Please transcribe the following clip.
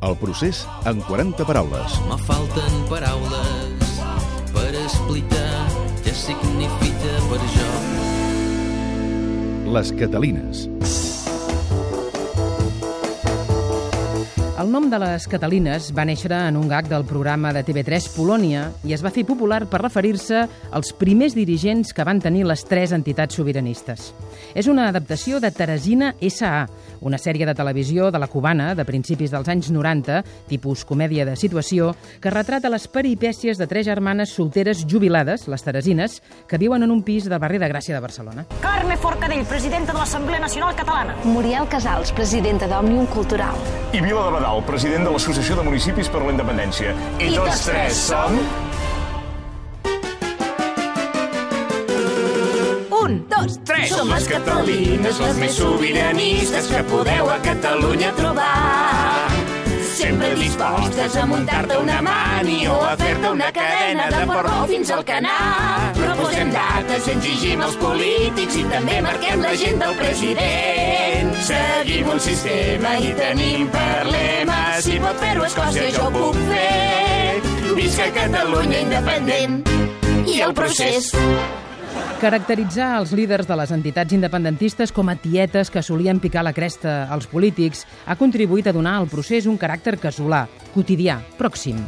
El procés en 40 paraules. Me falten paraules per explicar què significa per jo. Les Catalines. El nom de les Catalines va néixer en un gag del programa de TV3 Polònia i es va fer popular per referir-se als primers dirigents que van tenir les tres entitats sobiranistes. És una adaptació de Teresina S.A., una sèrie de televisió de la cubana de principis dels anys 90, tipus comèdia de situació, que retrata les peripècies de tres germanes solteres jubilades, les Teresines, que viuen en un pis del barri de Gràcia de Barcelona. Carme Forcadell, presidenta de l'Assemblea Nacional Catalana. Muriel Casals, presidenta d'Òmnium Cultural. I Vila de Badal, president de l'Associació de Municipis per la Independència. I, tots tres som... Un, dos, tres. Som les catalines, les més sobiranistes que podeu a Catalunya trobar. Dispostes a muntar-te una mani o a fer-te una cadena de porró fins al canà. Proposem dates, exigim als polítics i també marquem la gent del president. Seguim un sistema i tenim per lema si pot fer-ho Escòcia jo puc fer. Visca Catalunya independent i el procés. Caracteritzar els líders de les entitats independentistes com a tietes que solien picar la cresta als polítics ha contribuït a donar al procés un caràcter casolà, quotidià, pròxim.